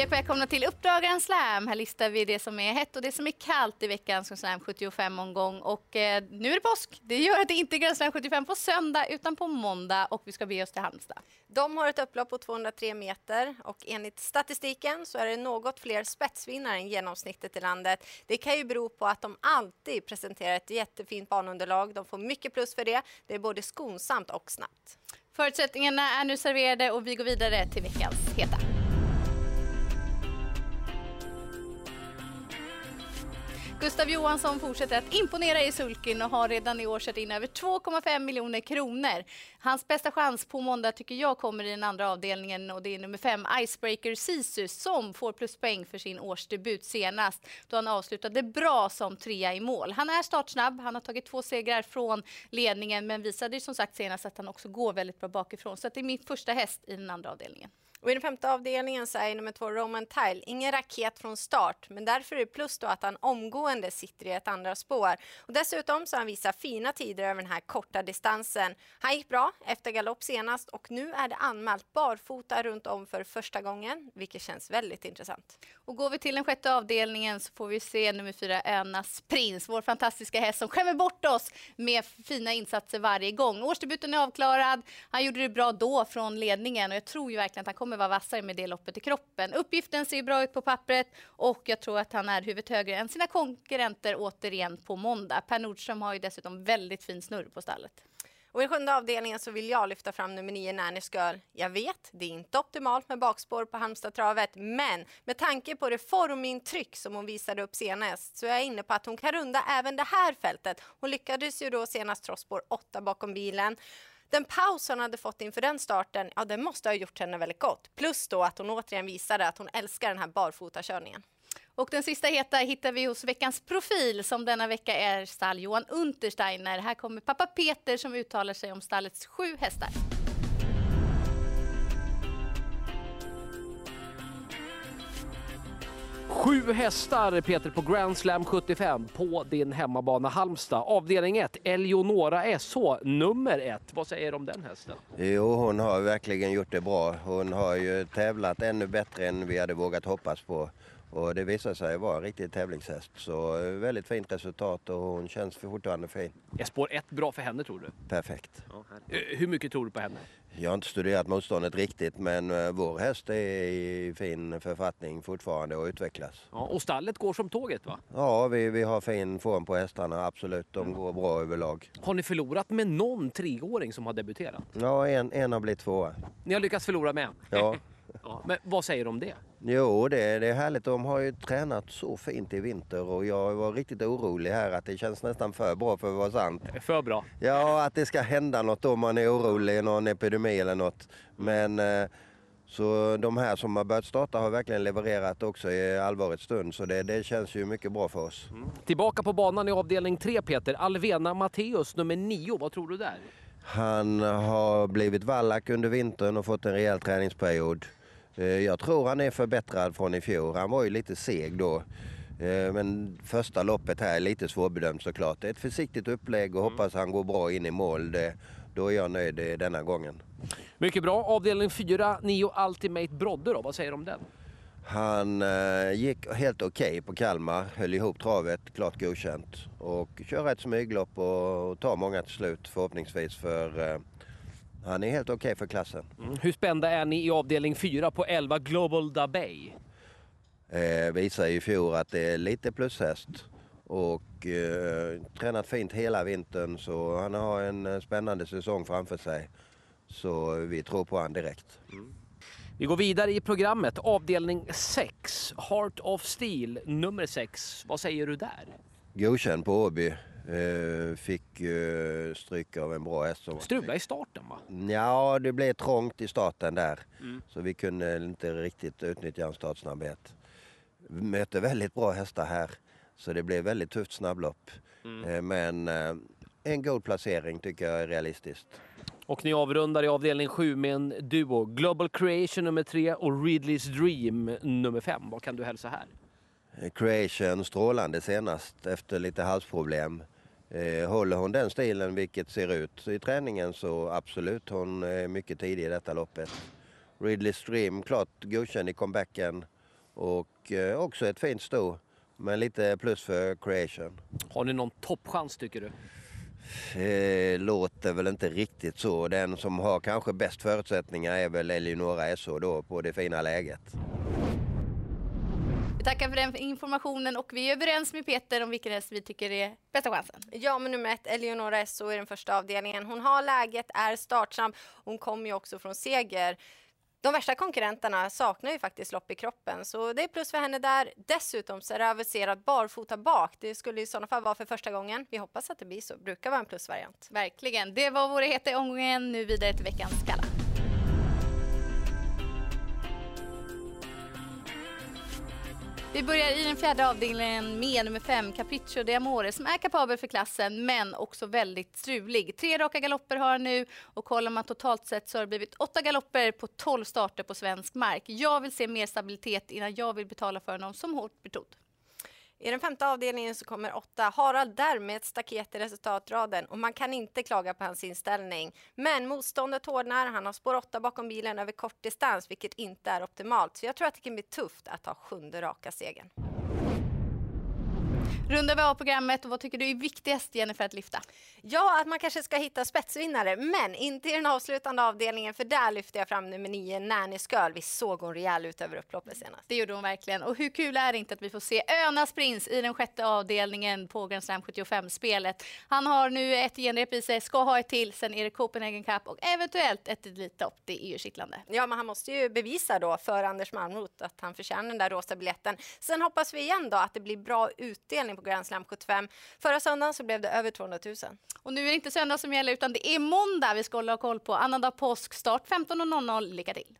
Hej och välkomna till Uppdrag Grand Slam. Här listar vi det som är hett och det som är kallt i veckans Slam 75-omgång. Och eh, nu är det påsk. Det gör att det inte är Grand Slam 75 på söndag utan på måndag och vi ska bege oss till Halmstad. De har ett upplopp på 203 meter och enligt statistiken så är det något fler spetsvinnare än genomsnittet i landet. Det kan ju bero på att de alltid presenterar ett jättefint banunderlag. De får mycket plus för det. Det är både skonsamt och snabbt. Förutsättningarna är nu serverade och vi går vidare till veckans heta. Gustav Johansson fortsätter att imponera i sulken och har redan i år satt in över 2,5 miljoner kronor. Hans bästa chans på måndag tycker jag kommer i den andra avdelningen och det är nummer fem Icebreaker Sisu som får pluspoäng för sin årsdebut senast då han avslutade bra som trea i mål. Han är startsnabb, han har tagit två segrar från ledningen men visade ju som sagt senast att han också går väldigt bra bakifrån så det är min första häst i den andra avdelningen. Och I den femte avdelningen så är nummer två Roman Tile ingen raket från start, men därför är det plus då att han omgående sitter i ett andra spår. Och dessutom så har han visat fina tider över den här korta distansen. Han gick bra efter galopp senast och nu är det anmält barfota runt om för första gången, vilket känns väldigt intressant. Och går vi till den sjätte avdelningen så får vi se nummer fyra Önas Prins, vår fantastiska häst som skämmer bort oss med fina insatser varje gång. Årsdebuten är avklarad, han gjorde det bra då från ledningen och jag tror ju verkligen att han kommer kommer vara vassare med det loppet i kroppen. Uppgiften ser bra ut på pappret och jag tror att han är huvudet högre än sina konkurrenter återigen på måndag. Per Nordström har ju dessutom väldigt fin snurr på stallet. Och I sjunde avdelningen så vill jag lyfta fram nummer nio, Nannys Girl. Jag vet, det är inte optimalt med bakspår på Halmstadtravet, men med tanke på det formintryck som hon visade upp senast så är jag inne på att hon kan runda även det här fältet. Hon lyckades ju då senast trots spår åtta bakom bilen. Den paus hon hade fått inför den starten, ja den måste ha gjort henne väldigt gott. Plus då att hon återigen visade att hon älskar den här barfotakörningen. Och den sista heta hittar vi hos veckans profil som denna vecka är stall Johan Untersteiner. Här kommer pappa Peter som uttalar sig om stallets sju hästar. Sju hästar Peter på Grand Slam 75 på din hemmabana Halmstad. Avdelning 1, Eleonora SH, nummer 1. Vad säger du om den hästen? Jo, hon har verkligen gjort det bra. Hon har ju tävlat ännu bättre än vi hade vågat hoppas på. Och det visar sig vara en riktig tävlingshäst. Så eh, väldigt fint resultat och hon känns fortfarande fin. Är spår 1 bra för henne tror du? Perfekt. Ja, eh, Hur mycket tror du på henne? Jag har inte studerat motståndet riktigt men eh, vår häst är i fin författning fortfarande och utvecklas. Ja, och stallet går som tåget va? Ja, vi, vi har fin form på hästarna, absolut. De går bra överlag. Har ni förlorat med någon treåring som har debuterat? Ja, en, en har blivit tvåa. Ni har lyckats förlora med en? Ja. ja. Men vad säger du om det? Jo, det, det är härligt. De har ju tränat så fint i vinter och jag var riktigt orolig här att det känns nästan för bra för att vara sant. För bra? Ja, att det ska hända något om man är orolig, någon epidemi eller något. Men eh, så de här som har börjat starta har verkligen levererat också i allvarets stund så det, det känns ju mycket bra för oss. Mm. Tillbaka på banan i avdelning 3 Peter, Alvena Matteus nummer 9, vad tror du där? Han har blivit vallack under vintern och fått en rejäl träningsperiod. Eh, jag tror han är förbättrad från i fjol. Han var ju lite seg då. Eh, men första loppet här är lite svårbedömt såklart. Det är ett försiktigt upplägg och mm. hoppas han går bra in i mål. Det, då är jag nöjd denna gången. Mycket bra. Avdelning 4, Nio Ultimate Brodde då. Vad säger du om den? Han eh, gick helt okej okay på Kalmar, höll ihop travet, klart godkänt. Och kör ett smyglopp och, och tar många till slut förhoppningsvis för eh, han är helt okej okay för klassen. Mm. Hur spända är ni i avdelning 4 på 11 Global Dabay? Eh, visar i fjol att det är lite plushäst och eh, tränat fint hela vintern så han har en eh, spännande säsong framför sig. Så vi tror på han direkt. Mm. Vi går vidare i programmet. Avdelning 6, Heart of Steel, nummer 6. Vad säger du där? Godkänd på Åby. Uh, fick uh, stryk av en bra häst. Strula i starten va? Ja, det blev trångt i starten där. Mm. Så vi kunde inte riktigt utnyttja en startsnabbhet. Vi möter väldigt bra hästar här. Så det blev väldigt tufft snabblopp. Mm. Uh, men en god placering tycker jag är realistiskt. Och ni avrundar i avdelning 7 med en duo. Global Creation nummer 3 och Ridley's Dream nummer 5. Vad kan du hälsa här? Creation strålande senast efter lite halsproblem. Eh, håller hon den stilen vilket ser ut i träningen så absolut hon är mycket tidig i detta loppet. Ridley Stream klart godkänd i comebacken Och eh, också ett fint sto. Men lite plus för creation. Har ni någon toppchans tycker du? Eh, låter väl inte riktigt så. Den som har kanske bäst förutsättningar är väl Eleonora SO då på det fina läget. Vi tackar för den informationen och vi är överens med Peter om vilken häst vi tycker är bästa chansen. Ja, men nummer ett, Eleonora SO i den första avdelningen. Hon har läget, är startsam. Hon kommer ju också från seger. De värsta konkurrenterna saknar ju faktiskt lopp i kroppen, så det är plus för henne där. Dessutom så är det aviserat barfota bak. Det skulle i sådana fall vara för första gången. Vi hoppas att det blir så. brukar vara en plusvariant. Verkligen. Det var våra heta omgången. Nu vidare till veckans kalla. Vi börjar i den fjärde avdelningen med nummer fem, Capriccio de Amore, som är kapabel för klassen, men också väldigt strulig. Tre raka galopper har han nu och kollar man totalt sett så har det blivit åtta galopper på tolv starter på svensk mark. Jag vill se mer stabilitet innan jag vill betala för honom som hårt betrodd. I den femte avdelningen så kommer åtta Harald där med ett staket i resultatraden och man kan inte klaga på hans inställning. Men motståndet hårdnar, han har spår åtta bakom bilen över kort distans vilket inte är optimalt. Så jag tror att det kan bli tufft att ta sjunde raka segern. Rundar vi av programmet och vad tycker du är viktigast Jennifer att lyfta? Ja, att man kanske ska hitta spetsvinnare, men inte i den avslutande avdelningen för där lyfter jag fram nummer nio, Nanny Sköl. Vi såg hon rejäl ut över upploppet senast. Det gjorde hon verkligen. Och hur kul är det inte att vi får se Önas prins i den sjätte avdelningen på Grand Slam 75-spelet. Han har nu ett genrep i sig, ska ha ett till, sen är det Copenhagen Cup och eventuellt ett Elitlopp. Det är ju kittlande. Ja, men han måste ju bevisa då för Anders Malmroth att han förtjänar den där rosa biljetten. Sen hoppas vi igen då att det blir bra utdelning på Grand Slam 75. Förra söndagen så blev det över 200 000. Och nu är det inte söndag som gäller utan det är måndag vi ska hålla koll på. Annandag påsk, start 15.00. Lycka till!